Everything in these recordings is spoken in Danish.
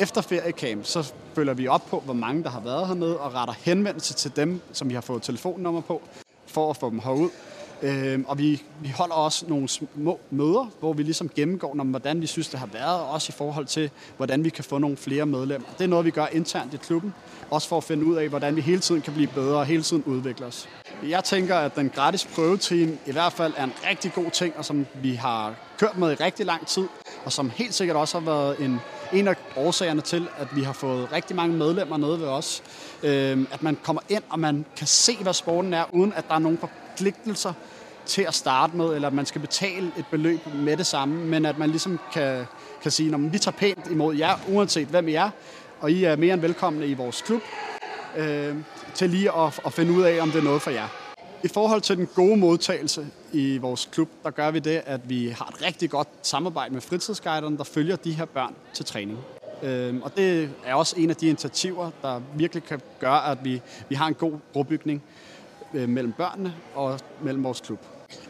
efter feriecamp, så følger vi op på, hvor mange der har været hernede, og retter henvendelse til dem, som vi har fået telefonnummer på, for at få dem herud. Øh, og vi, vi holder også nogle små møder, hvor vi ligesom gennemgår, om, hvordan vi synes, det har været, og også i forhold til, hvordan vi kan få nogle flere medlemmer. Det er noget, vi gør internt i klubben, også for at finde ud af, hvordan vi hele tiden kan blive bedre og hele tiden udvikle os. Jeg tænker, at den gratis prøveteam i hvert fald er en rigtig god ting, og som vi har kørt med i rigtig lang tid, og som helt sikkert også har været en, en af årsagerne til, at vi har fået rigtig mange medlemmer nede ved os. Øh, at man kommer ind, og man kan se, hvad sporten er, uden at der er nogen forpligtelser til at starte med, eller at man skal betale et beløb med det samme, men at man ligesom kan, kan sige, at vi tager pænt imod jer, uanset hvem I er, og I er mere end velkomne i vores klub, øh, til lige at, at finde ud af, om det er noget for jer. I forhold til den gode modtagelse i vores klub, der gør vi det, at vi har et rigtig godt samarbejde med fritidsguiderne, der følger de her børn til træning. Øh, og det er også en af de initiativer, der virkelig kan gøre, at vi, vi har en god brobygning øh, mellem børnene og mellem vores klub.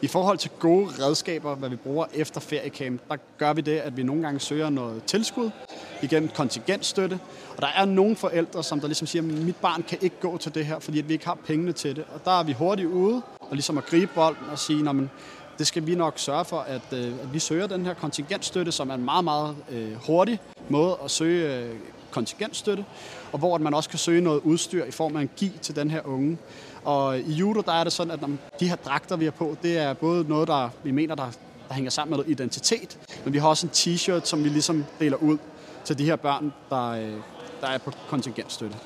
I forhold til gode redskaber, hvad vi bruger efter feriecamp, der gør vi det, at vi nogle gange søger noget tilskud igen kontingentstøtte. Og der er nogle forældre, som der ligesom siger, at mit barn kan ikke gå til det her, fordi vi ikke har pengene til det. Og der er vi hurtigt ude og ligesom at gribe bolden og sige, at det skal vi nok sørge for, at, øh, at vi søger den her kontingentstøtte, som er en meget, meget øh, hurtig måde at søge øh, kontingentstøtte, og hvor man også kan søge noget udstyr i form af en gi til den her unge. Og i judo, der er det sådan, at de her dragter, vi har på, det er både noget, der vi mener, der, der hænger sammen med identitet, men vi har også en t-shirt, som vi ligesom deler ud til de her børn, der, øh, der er på kontingentstøtte.